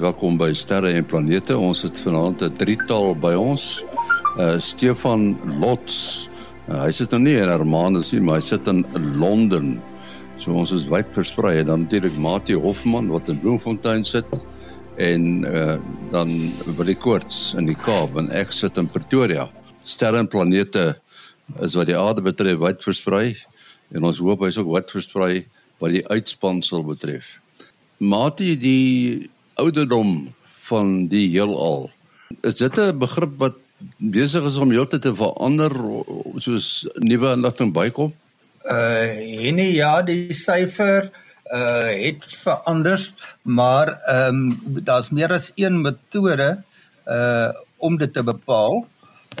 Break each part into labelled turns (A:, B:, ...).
A: welkom by Sterre en Planete. Ons het vanaand 'n drietal by ons. Uh Stefan Lots. Uh, hy sit nou nie in Hermanus nie, maar hy sit in Londen. So ons is wyd versprei en dan natuurlik Mati Hofman wat in Bloemfontein sit en uh dan Willie Koorts in die Kaap en ek sit in Pretoria. Sterre en Planete is wat die aarde betref wyd versprei en ons hoop hy's ook wyd versprei wat die uitspansel betref. Mati die ouderdom van die heelal. Is dit 'n begrip wat besig is om heeltyd te verander soos nuwe inligting bykom?
B: Uh nee ja, die syfer uh het verander, maar ehm um, daar's meer as een metode uh om dit te bepaal.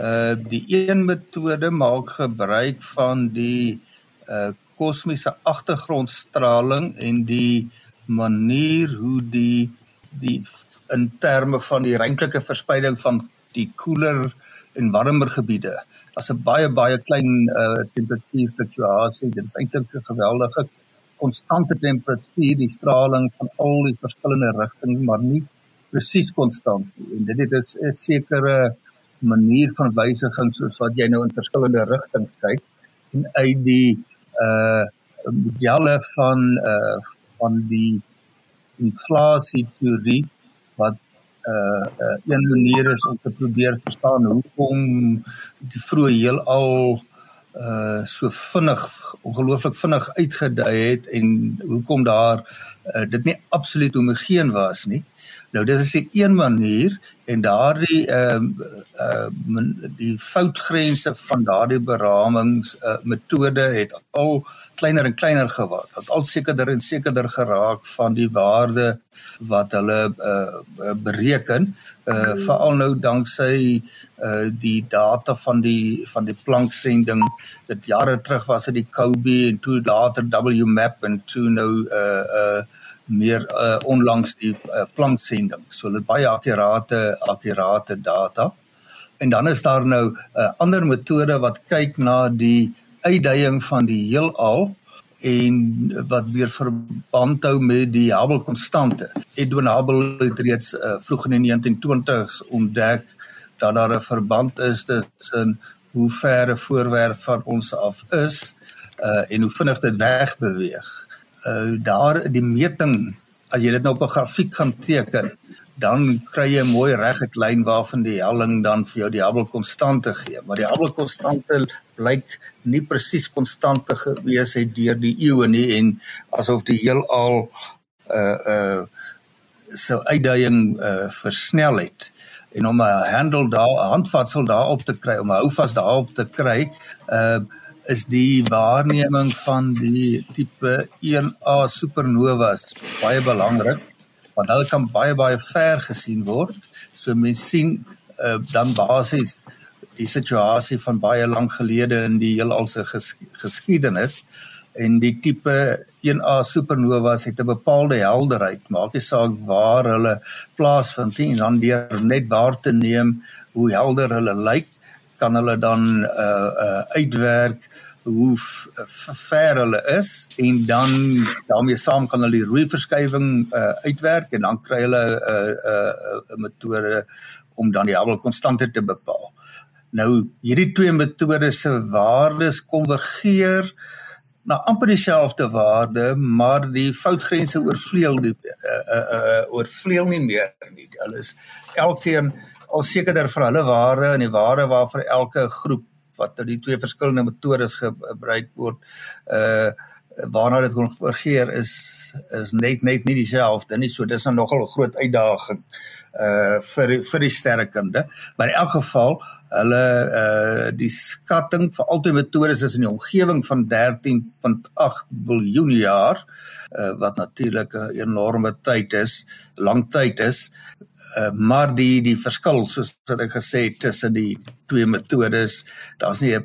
B: Uh die een metode maak gebruik van die uh kosmiese agtergrondstraling en die manier hoe die die in terme van die ruimtelike verspreiding van die koeler en warmer gebiede. As 'n baie baie klein uh, temperatuur fluktuasie dit is eintlik 'n geweldige konstante temperatuur die straling van al die verskillende rigtings maar nie presies konstant nie. En dit is 'n sekere manier van wysiging soos wat jy nou in verskillende rigtings kyk. En uit die uh modelle van uh van die inflasie teorie wat uh, uh een manier is om te probeer verstaan hoekom die vroeë heelal uh so vinnig ongelooflik vinnig uitgedei het en hoekom daar uh, dit nie absoluut homogeen was nie. Nou dit is 'n een manier en daardie ehm uh, uh die foutgrense van daardie beramings uh, metode het al kleiner en kleiner geword. Het al sekerder en sekerder geraak van die waarde wat hulle uh bereken. Uh veral nou danksy uh die data van die van die planksending. Dit jare terug was dit die COBE en toe later WMAP en toe nou uh uh meer uh, onlangs die uh, planksending. So dit baie akkurate akkurate data. En dan is daar nou 'n uh, ander metode wat kyk na die uitdaging van die heelal en wat weer verband hou met die Hubble konstante. Edwin Hubble het reeds uh, vroeg in die 1920s ontdek dat daar 'n verband is tussen hoe ver 'n voorwerp van ons af is uh, en hoe vinnig dit wegbeweeg uh daar die meting as jy dit nou op 'n grafiek gaan teken dan kry jy 'n mooi reguit lyn waarvan die helling dan vir jou die Hubble konstante gee. Maar die Hubble konstante blyk nie presies konstant te gewees het deur die eeue nie en asof die heelal uh uh so uitdaging uh versnel het. En om 'n handle daar 'n handvatsel daarop te kry om 'n houvas daarop te kry uh is die waarneming van die tipe 1A supernovas baie belangrik want hulle kan baie baie ver gesien word. So mense sien uh, dan basies die situasie van baie lank gelede in die heelal se ges geskiedenis en die tipe 1A supernovas het 'n bepaalde helderheid, maak nie saak waar hulle plaasvind nie, en dan deur net waar te neem hoe helder hulle lyk, kan hulle dan uh uh uitwerk hoe ver hulle is en dan daarmee saam kan hulle die rooi verskywing uh uitwerk en dan kry hulle 'n uh, 'n uh, 'n metode om dan die Hubble konstante te bepaal. Nou hierdie twee metodes se waardes konvergeer na amper dieselfde waarde, maar die foutgrense oorvleuel die uh uh, uh oorvleuel nie meer nie. Hulle is elkeen al sekerder vir hulle waarde en die waarde waarvoor elke groep wat nou die twee verskillende metodes gebruik word uh waarna dit konvergeer is is net net nie dieselfde nie. So dis 'n nogal 'n groot uitdaging uh vir vir die sterrekunde maar in elk geval hulle uh die skatting vir altyd metodes is in die omgewing van 13.8 biljoen jaar uh wat natuurlik 'n enorme tyd is lang tyd is uh, maar die die verskil soos wat ek gesê het tussen die twee metodes daar's nie 'n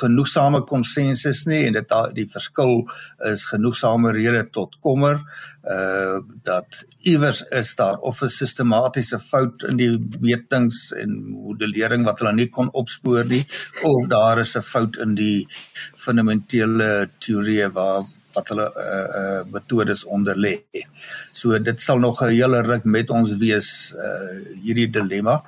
B: genoegsame konsensus nie en dit die verskil is genoegsame rede tot kommer uh dat iewers is daar of 'n sistematiese fout in die metings en modellering wat hulle nie kon opspoor nie of daar is 'n fout in die fundamentele teorieë waar wat hulle uh uh metodes onder lê. So dit sal nog 'n hele ruk met ons wees uh hierdie dilemma.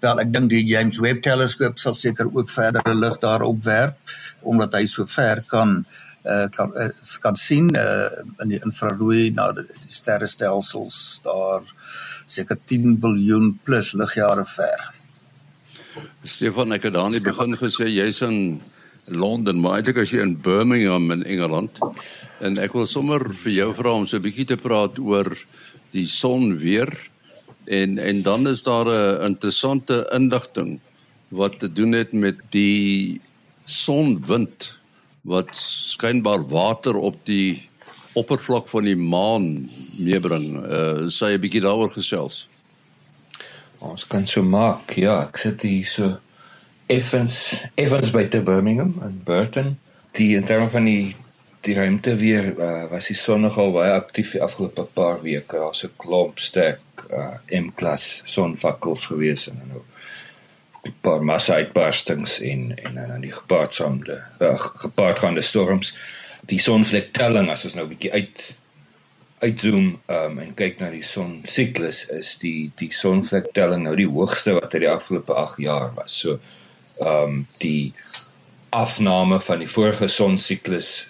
B: Wel ek dink die James Webb teleskoop sal seker ook verdere lig daarop werp omdat hy so ver kan uh kan uh, kan sien uh in die infrarooi na die, die sterrestelsels daar seker 10 biljoen plus ligjare ver.
A: Stefan, ek het daar in die begin gesê jy's in Londen, maar eintlik as jy in Birmingham in Engeland. En ek wil sommer vir jou vra om so 'n bietjie te praat oor die son weer. En en dan is daar 'n interessante indigting wat te doen het met die sonwind wat skynbaar water op die oppervlak van die maan meebring. Uh sê 'n bietjie daaroor gesels.
C: Ons kan so maak. Ja, ek sit hier so effens effens by te Birmingham in Burton. Die in terme van die die ruimte weer uh, was die son nogal baie aktief die afgelope paar weke. Daar's 'n klomp sterk uh, M-klas sonvakkels gewees en nou 'n paar massa uitbarstings en en dan die gepaardsaamde uh, gepaardgaande storms. Die sonvlektelling as ons nou 'n bietjie uit uitzoom um, en kyk na die son siklus is die die sonvlektelling nou die hoogste wat uit die afgelope 8 jaar was. So ehm um, die afname van die vorige son siklus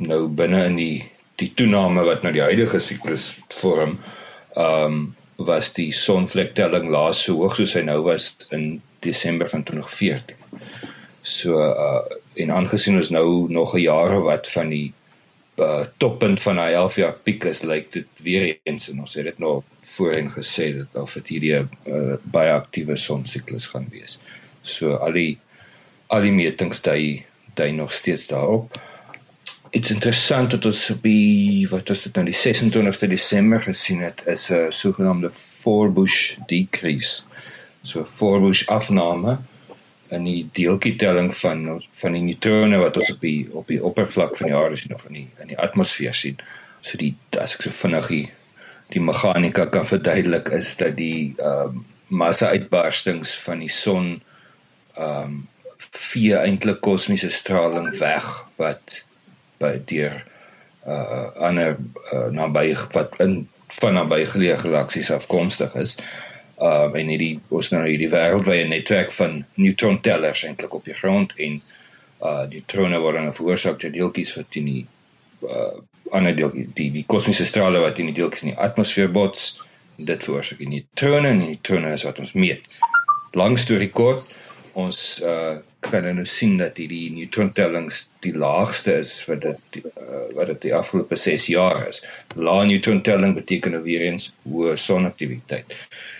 C: nou binne in die die toename wat nou die huidige siklus vorm ehm um, was die sonvlektelling laas so hoog soos hy nou was in Desember van 2014. So uh en aangesien ons nou nog 'n jaar wat van die uh, toppunt van hy 11 jaar piek is, lyk dit weer eens en ons het dit nou voorheen gesê dat of dit hierdie 'n uh, baie aktiewe sonsiklus gaan wees. So al die al die metings dui dui nog steeds daarop. Dit's interessant dat ons by wat was dit nou die 26ste Desember gesien het is 'n sogenaamde Forbush decrease. So Forbush afname in die deeltjietelling van van die neutrone wat ons op die op die oppervlak van die aarde sien of in die in die atmosfeer sien. So die as ek so vinnig die, die meganika kan verduidelik is dat die ehm um, massa uitbarstings van die son ehm um, vier eintlik kosmiese straling weg wat deur uh ander uh, naby wat in van naby geleë galaksies afkomstig is uh en hierdie ons nou hierdie wêreldwye netwerk van neutrontellers eintlik op die grond en uh die neutrone word dan veroorsaak deur deeltjies wat in die uh ander deel die die kosmiese strale wat in die deeltjies in die atmosfeer bots dit veroorsaak die neutrone en die neutrone is wat ons meet. Lang storie kort, ons uh kan nou sien dat hierdie neutrontellings die laagste is wat dit uh, wat dit die afgelope 6 jaar is. Lae neutrontelling beteken nou weer eens hoë sonaktiwiteit.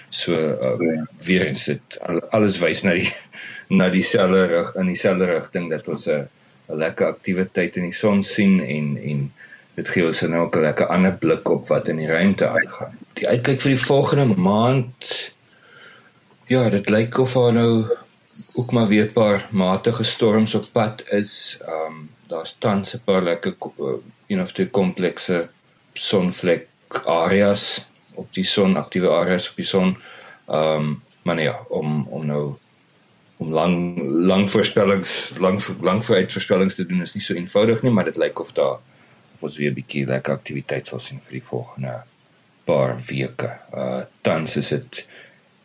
C: So uh, weer eens dit alles wys na die na dieselfde rig in dieselfde rigting dat ons 'n lekker aktiwiteit in die son sien en en dit gee ons nou ook 'n lekker ander blik op wat in die ruimte aangaan. Die uitkyk vir die volgende maand ja, dit lyk of daar nou ook maar weer 'n paar matige storms op pad is. Ehm um, daar's tans 'n paar lekker you know, te komplekse sonvlek areas op die son aktiewe areas op die son. Ehm um, maar nee, om om nou om lang lang voorspellings lang lang vooruit voorspellings te doen is nie so eenvoudig nie, maar dit lyk of daar of ons weer 'n bietjie lekker aktiwiteit sal sien vir die volgende paar weke. Uh tans is dit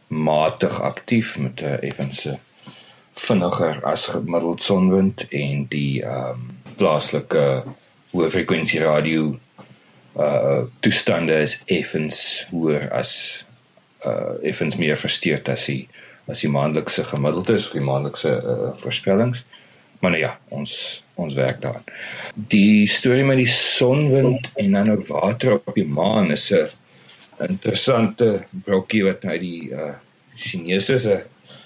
C: matig aktief met 'n effense vinniger as gemiddeld sonwind en die ehm um, plaaslike hoë frekwensie radio uh toestande is effens hoër as uh effens meer versteurd as die as die maandelikse gemiddeldes of die maandelikse uh, voorspellings. Maar nou ja, ons ons werk daar. Die storie met die sonwind en dan ook water op die maan is 'n interessante brokkie wat uit die uh Chinese se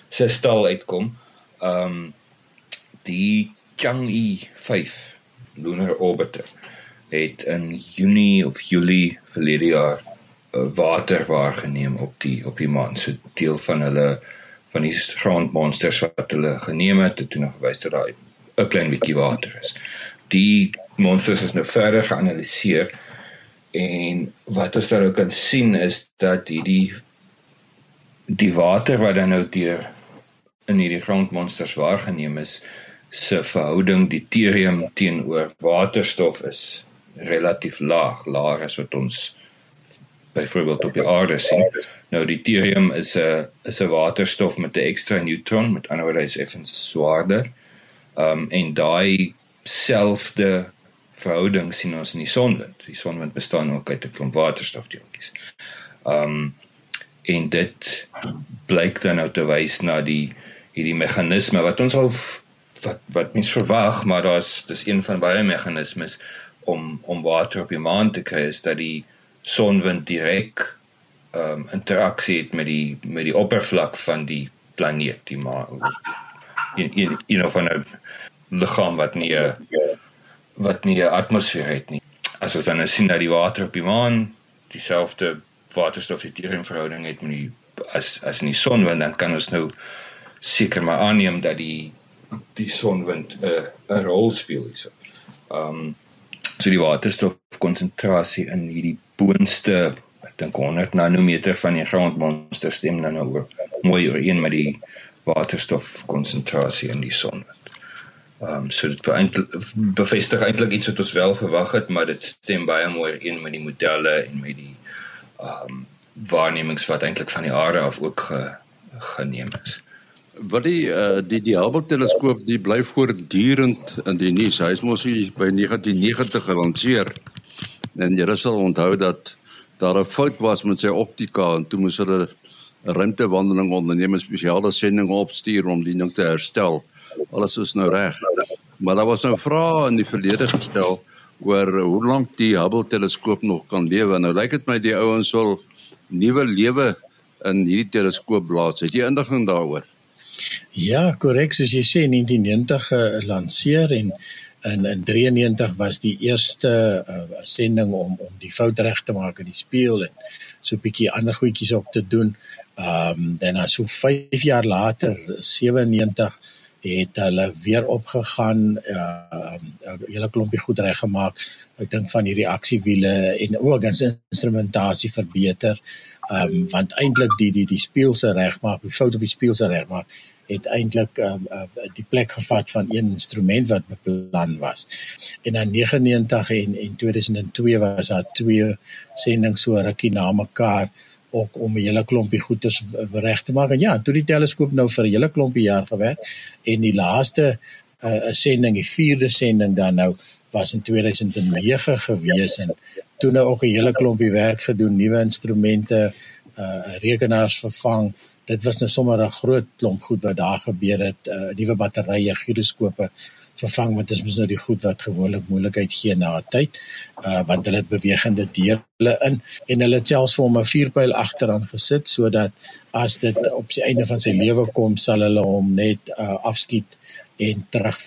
C: se stal uitkom. Um die Chang'e 5 lunar orbiter het in Junie of Julie verlede jaar uh, water waargeneem op die op die maan. So deel van hulle van die grondmonsters wat hulle geneem het, het toe nog gewys dat daar 'n klein bietjie water is. Die monsters is nou verder geanaliseer en wat ons daar ook kan sien is dat hierdie die water wat dan nou deur in hierdie grondmonsters waargeneem is se verhouding deuterium teenoor waterstof is relatief laag, laer as wat ons byvoorbeeld op die aarde sien. Nou die deuterium is 'n is 'n waterstof met 'n ekstra neutron, met ander woorde is effens swaarder. Um en daai selfde verhouding sien ons in die sonwind. Die sonwind bestaan ook uit 'n klomp waterstofdeeltjies. Um en dit blyk dan nou te wys na die hierdie meganisme wat ons al wat wat mens verwag, maar daar's dis een van baie meganismes om om water op die maan te kry is dat die sonwind direk ehm um, interaksie het met die met die oppervlak van die planeet, die maan. In in in of 'n liggaam wat nie wat nie 'n atmosfeer het nie. As ons dan nou sien dat die water op die maan dieselfde waterstof die diere in verhouding het met die as as in die sonwind dan kan ons nou seker maar aanneem dat die die sonwind 'n uh, 'n rol speel hierso. Ehm um, so die waterstofkonsentrasie in hierdie boonste ek dink 100 nanometer van die grondmonster stem dan nou mooi ooreen met die waterstofkonsentrasie in die son. Ehm um, so dit bevestig eintlik iets wat ons wel verwag het, maar dit stem baie mooi ooreen met die modelle en met die ehm um, waarnemings wat eintlik van die aarde af ook ge, geneem is.
A: Wat die uh, die die Hubble teleskoop die bly voortdurend in die nuus. Hy is mos by 1990 gelanseer. En jy sal onthou dat daar 'n fout was met sy optika en toe moes hulle 'n ruimtewandeling onderneem, 'n spesiale sending opstuur om die ding te herstel. Alles is nou reg. Maar daar was 'n vraag in die verlede gestel oor hoe lank die Hubble teleskoop nog kan lewe. Nou lyk dit my die ouens wil nuwe lewe in hierdie teleskoop blaas. Het jy inligting daaroor?
D: Ja, korrek, soos jy sê 1990 gelanseer en in in 93 was die eerste uh, sending om om die fout reg te maak in die speel en so 'n bietjie ander goedjies op te doen. Ehm um, dan as so 5 jaar later 97 het hulle weer opgegaan ehm uh, 'n hele klompie goed reggemaak. Ek dink van hierdie aksiewiele en ook ons instrumentasie verbeter. Ehm um, want eintlik die die die speel se regmaak, die fout op die speel se regmaak het eintlik um, uh, die plek gevat van een instrument wat beplan was. En dan 99 en en 2002 was daar twee sendings so rukkie na mekaar ook om 'n hele klompie goeders reg te maak. En ja, toe die teleskoop nou vir 'n hele klompie jaar gewerk en die laaste uh, sending, die vierde sending dan nou was in 2009 gewees en toe nou ook 'n hele klompie werk gedoen, nuwe instrumente, uh rekenaars vervang, dit was nou sommer 'n groot klomp goed wat daar gebeur het, uh nuwe batterye, gyroskope vervang want dit is nou die goed wat gewoonlik moeilikheid gee na 'n tyd. Uh want hulle het bewegende dele in en hulle het selfs vir hom 'n vuurpyl agteraan gesit sodat as dit op die einde van sy lewe kom, sal hulle hom net uh afskiet en terug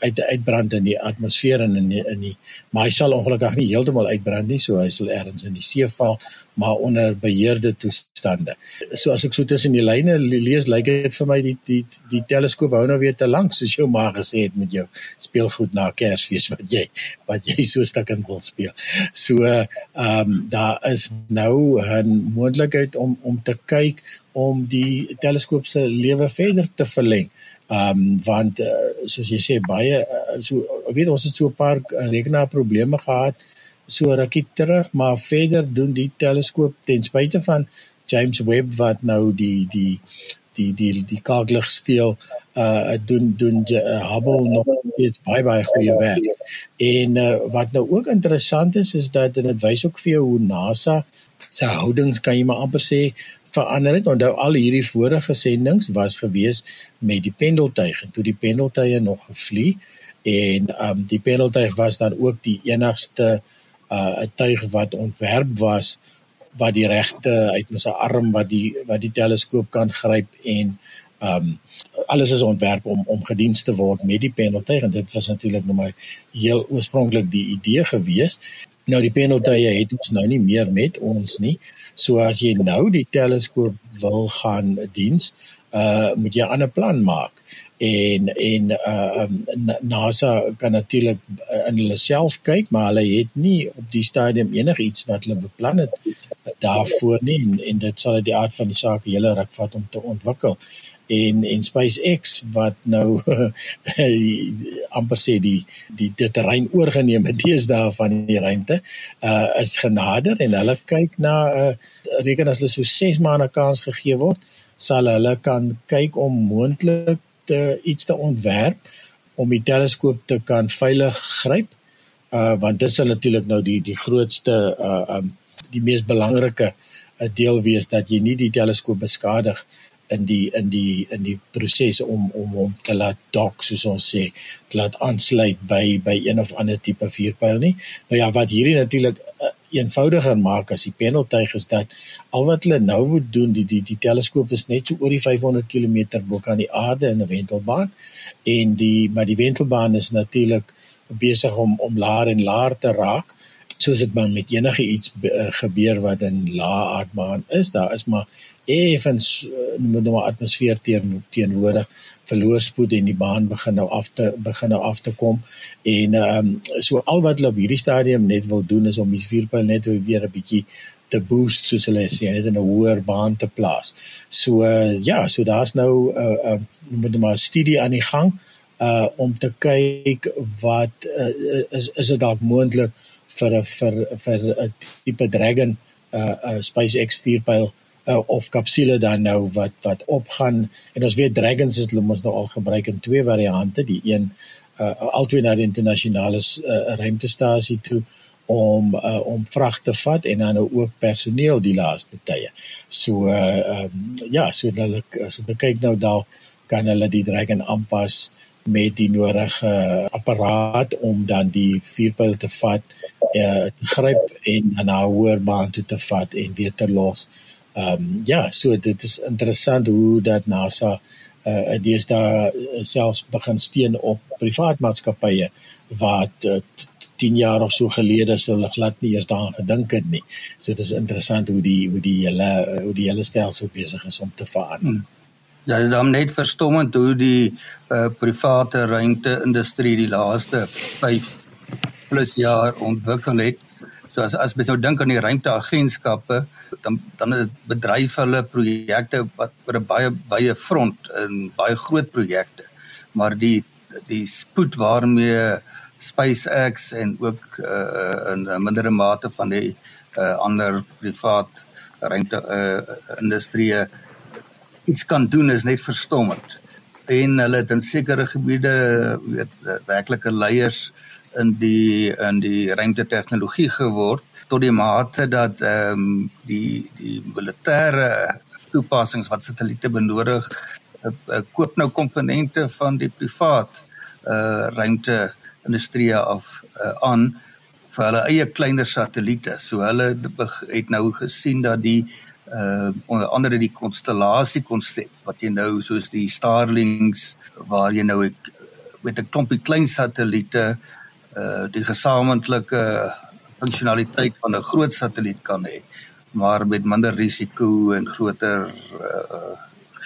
D: uit uitbrand in die atmosfeer en in die, in die maar hy sal ongelukkig nie heeltemal uitbrand nie so hy sal ergens in die see val maar onder beheerde toestande. So as ek so tussen die lyne lees lyk dit vir my die die die teleskoop hou nou weer te lank soos jou ma gesê het met jou speelgoed na Kersfees wat jy wat jy so stukkend wil speel. So ehm um, daar is nou 'n moontlikheid om om te kyk om die teleskoop se lewe verder te verleng. Ehm um, want uh, soos jy sê baie uh, so weet ons het so 'n paar uh, rekenaar probleme gehad so rukkie terug, maar verder doen die teleskoop ten spyte van James Webb wat nou die die die die die kalklig steel uh doen doen uh, Hubble nog steeds baie baie goeie werk. En uh, wat nou ook interessant is is dat dit wys ook vir jou hoe NASA se houding kan jy maar amper sê verander het. Onthou al hierdie vorige sendinge was gewees met die pendeltuig en toe die pendeltuie nog gevlieg en um die pendeltuig was dan ook die enigste uh 'n tuig wat ontwerp was wat die regte uit met sy arm wat die wat die teleskoop kan gryp en um alles is ontwerp om om gediens te word met die pendeltuig en dit was natuurlik nou maar heel oorspronklik die idee gewees. Nou die pendeltuie het ons nou nie meer met ons nie. So as jy nou die teleskoop wil gaan diens, uh moet jy 'n ander plan maak. En en uh um, NASA kan natuurlik uh, in hulle self kyk, maar hulle het nie op die stadium enigiets wat hulle beplan het daarvoor nie en, en dit sal uit die aard van die saak hele ruk vat om te ontwikkel. En en SpaceX wat nou amper sê die die die terrein oorgeneem het deesdae van die ruimte uh is genader en hulle kyk na 'n uh, reken as hulle so 6 maande kans gegee word sal hulle kan kyk om moontlik te iets te ontwerp om die teleskoop te kan veilig gryp uh want dit sal natuurlik nou die die grootste uh um die mees belangrike uh, deel wees dat jy nie die teleskoop beskadig in die in die in die proses om om hom te laat dok soos ons sê te laat aansluit by by een of ander tipe vuurpyl nie. Nou ja, wat hierdie natuurlik uh, eenvoudiger maak as die pendeltuig is dat al wat hulle nou moet doen, die die die teleskoop is net so oor die 500 km bo kan die aarde in 'n wentelbaan en die maar die wentelbaan is natuurlik besig om om laer en laer te raak soos dit maar met enige iets uh, gebeur wat in lae aardbaan is, daar is maar effens moet nou maar atmosfeer teen teenwoordig verloor spoed en die baan begin nou af te begin nou af te kom en ehm um, so al wat hulle op hierdie stadium net wil doen is om die vuurpyl net weer 'n bietjie te boost soos hulle sê net in 'n hoër baan te plaas. So uh, ja, so daar's nou 'n uh, uh, moet nou maar studie aan die gang uh om te kyk wat uh, is is dit dalk moontlik vir 'n vir vir 'n tipe Dragon uh 'n SpaceX vuurpyl uh, of kapsule dan nou wat wat opgaan en ons weet Dragons is hulle mos nou al gebruik in twee variante die een uh altyd na die internasionale uh, ruimtestasie toe om uh, om vrag te vat en dan nou ook personeel die laaste tye. So uh um, ja, so hulle as jy kyk nou daar kan hulle die Dragon aanpas met die nodige apparaat om dan die vuurpyl te vat, eh te gryp en na 'n hoër baan toe te vat en weer te los. Ehm um, ja, so dit is interessant hoe dat NASA uh eh, dis daar selfs begin steun op privaat maatskappye wat uh, 10 jaar of so gelede sou hulle glad nie eers daaraan gedink het nie. So dit is interessant hoe die hoe die hele hoe die hele stelsel besig is om te verander. Hmm.
B: Ja, dit is dan net verstommend hoe die uh, private ruimte-industrie die laaste 5 plus jaar ontwikkel het. So as as mens nou dink aan die ruimteagentskappe, dan dan is bedryf hulle projekte wat oor 'n baie baie front en baie groot projekte. Maar die die spoed waarmee SpaceX en ook uh, in 'n mindere mate van die uh, ander privaat ruimte uh, industrie iets kan doen is net verstommend. En hulle het in sekere gebiede weet werklike leiers in die in die ruimtetegnologie geword tot die mate dat ehm um, die die militêre toepassings wat satelliete benodig uh, uh, koop nou komponente van die privaat uh ruimte industrie af uh, aan vir hulle eie kleiner satelliete. So hulle het nou gesien dat die uh onder andere die konstellasie konsep wat jy nou soos die Starlinks waar jy nou ek, met 'n klompie klein satelliete uh die gesamentlike funksionaliteit van 'n groot satelliet kan hê maar met minder risiko en groter uh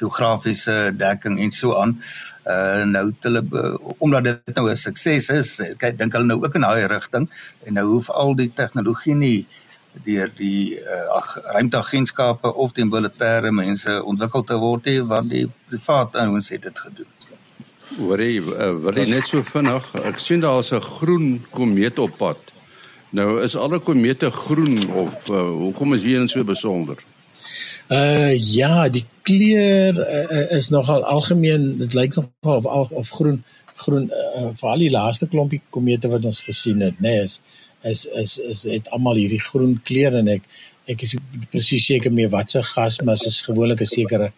B: geografiese dekking en so aan. Uh nou hulle omdat dit nou 'n sukses is, kyk dink hulle nou ook in daai rigting en nou hoef al die tegnologie nie uh deur die uh, ag ruimteagentskappe of die militêre mense ontwikkel te word hê want die private ouens het dit gedoen.
A: Hoorie, uh, wil jy net so vinnig, ek sien daar's 'n groen komeet op pad. Nou is alle komete groen of uh, hoekom is hier so besonder?
D: Uh ja, die kleur uh, is nogal algemeen, dit lyk nogal of of groen groen uh, vir al die laaste klompie komete wat ons gesien het, nê, nee, is is is is het almal hierdie groen kleur en ek ek is presies seker mee wat se gas maar dit is gewoonlik 'n sekere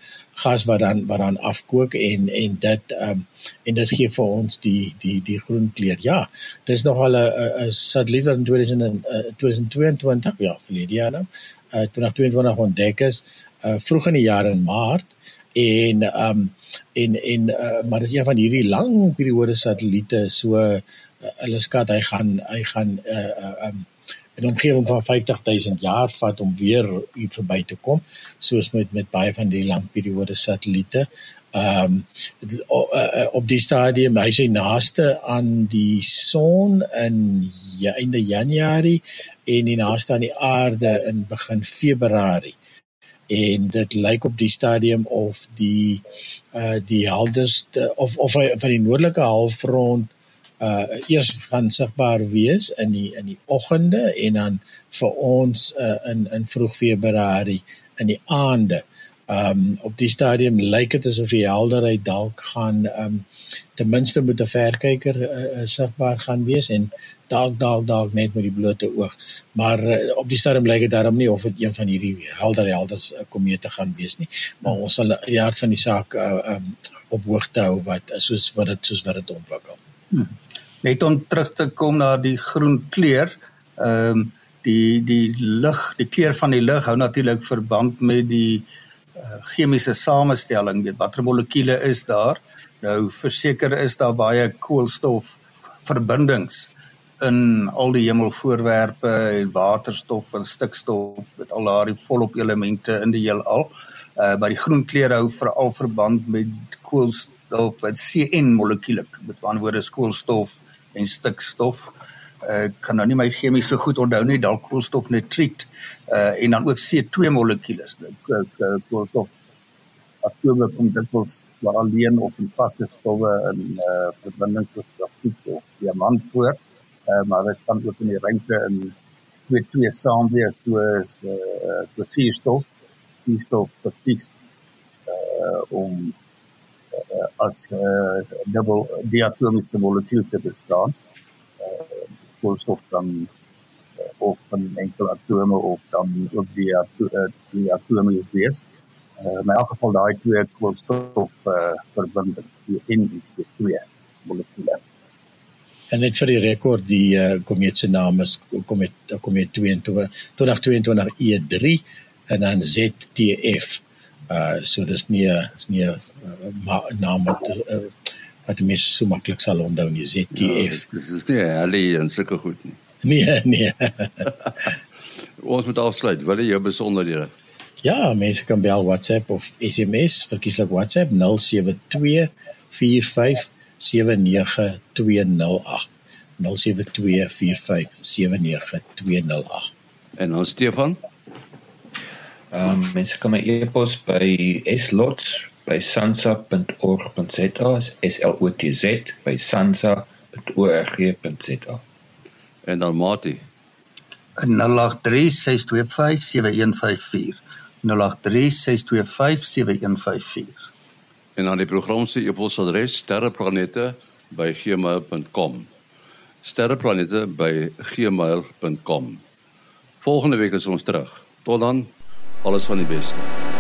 D: gas wat dan wat dan afkook en en dit ehm um, en dit gee vir ons die die die groen kleur. Ja, dis nog al 'n satelliet in 2000 2022 ja, verlede jaar nou. Uh 2022 ontdek is uh vroeg in die jaar in Maart en ehm um, en en uh, maar dis een van hierdie lang periode satelliete so hulle skat hy gaan hy gaan uh uh um, 'n omgewing van 50000 jaar vat om weer hier verby te kom soos met met baie van die langperiode satelliete. Ehm um, op die stadium hy sê naaste aan die son in ja, einde Januarie en die naaste aan die aarde in begin Februarie. En dit lyk op die stadium of die uh die helderste of of van die noordelike halfrond uh eers gaan sigbaar wees in die in die oggende en dan vir ons uh in in vroeg Februarie in die aande. Um op die stadium lyk dit asof die helderheid dalk gaan um ten minste met 'n verkyker uh, uh, sigbaar gaan wees en dalk dalk dalk net met die blote oog. Maar uh, op die stadium lyk dit daarom nie of dit een van hierdie helder helder uh, komete gaan wees nie, maar ons sal aard van die saak uh, um, op hoogte hou wat soos wat dit soos wat dit ontwikkel. Hmm.
B: Net om terug te kom na die groen kleur, ehm um, die die lig, die kleur van die lig hou natuurlik verband met die uh, chemiese samestelling, weet watter molekules is daar. Nou verseker is daar baie koolstof verbindings in al die hemelvoorwerpe en waterstof en stikstof met al daardie volop elemente in die heelal. Uh maar die groen kleur hou veral verband met koolstof wat CN molekules met ander woorde koolstof en stikstof. Uh kan nou nie my chemies so goed onthou nie, dalk koolstof nitriet uh en dan ook C2 molekules. Koolstof atome kom dikwels maar alleen of in vaste stowwe in eh uh, verbindings soos grafiet of diamant voor. Eh uh, maar dit kan ook in die ruimte in twee twee saam wees soos eh uh, so suurstof, suurstof verkies eh uh, om uh, as 'n uh, diatomiese molekuul te bestaan. Eh uh, koolstof dan uh, of van enkele atome of dan ook die uh, die atome is wees. Eh uh, in elk geval daai twee koolstof uh, verbinding die en die twee molekule.
D: En net vir die rekord die uh, komeet se naam is komeet komeet 22 2022 E3 en dan ZTF. Uh so dis nie is nie 'n uh, naam wat uh, wat die mens so maklik sal onthou nie ZTF.
A: Ja, dis is nie hulle en sulke goed nie.
D: Nee, nee.
A: Ons moet afsluit. Wil jy jou besonderhede?
D: Ja, mense kan bel WhatsApp of SMS, verkieslik WhatsApp 072 45 79208. 072 45 79208.
A: En ons Stefan?
C: Ehm um, mense kan my e-pos by slots@sansa.org.za, s l o t z by sansa.org.za.
A: En dan Mati.
B: 083 625 7154. 0836257154.
A: En dan die program se e-posadres sterreplanete@gmail.com. sterreplanete@gmail.com. Volgende week is ons terug. Tot dan. Alles van die beste.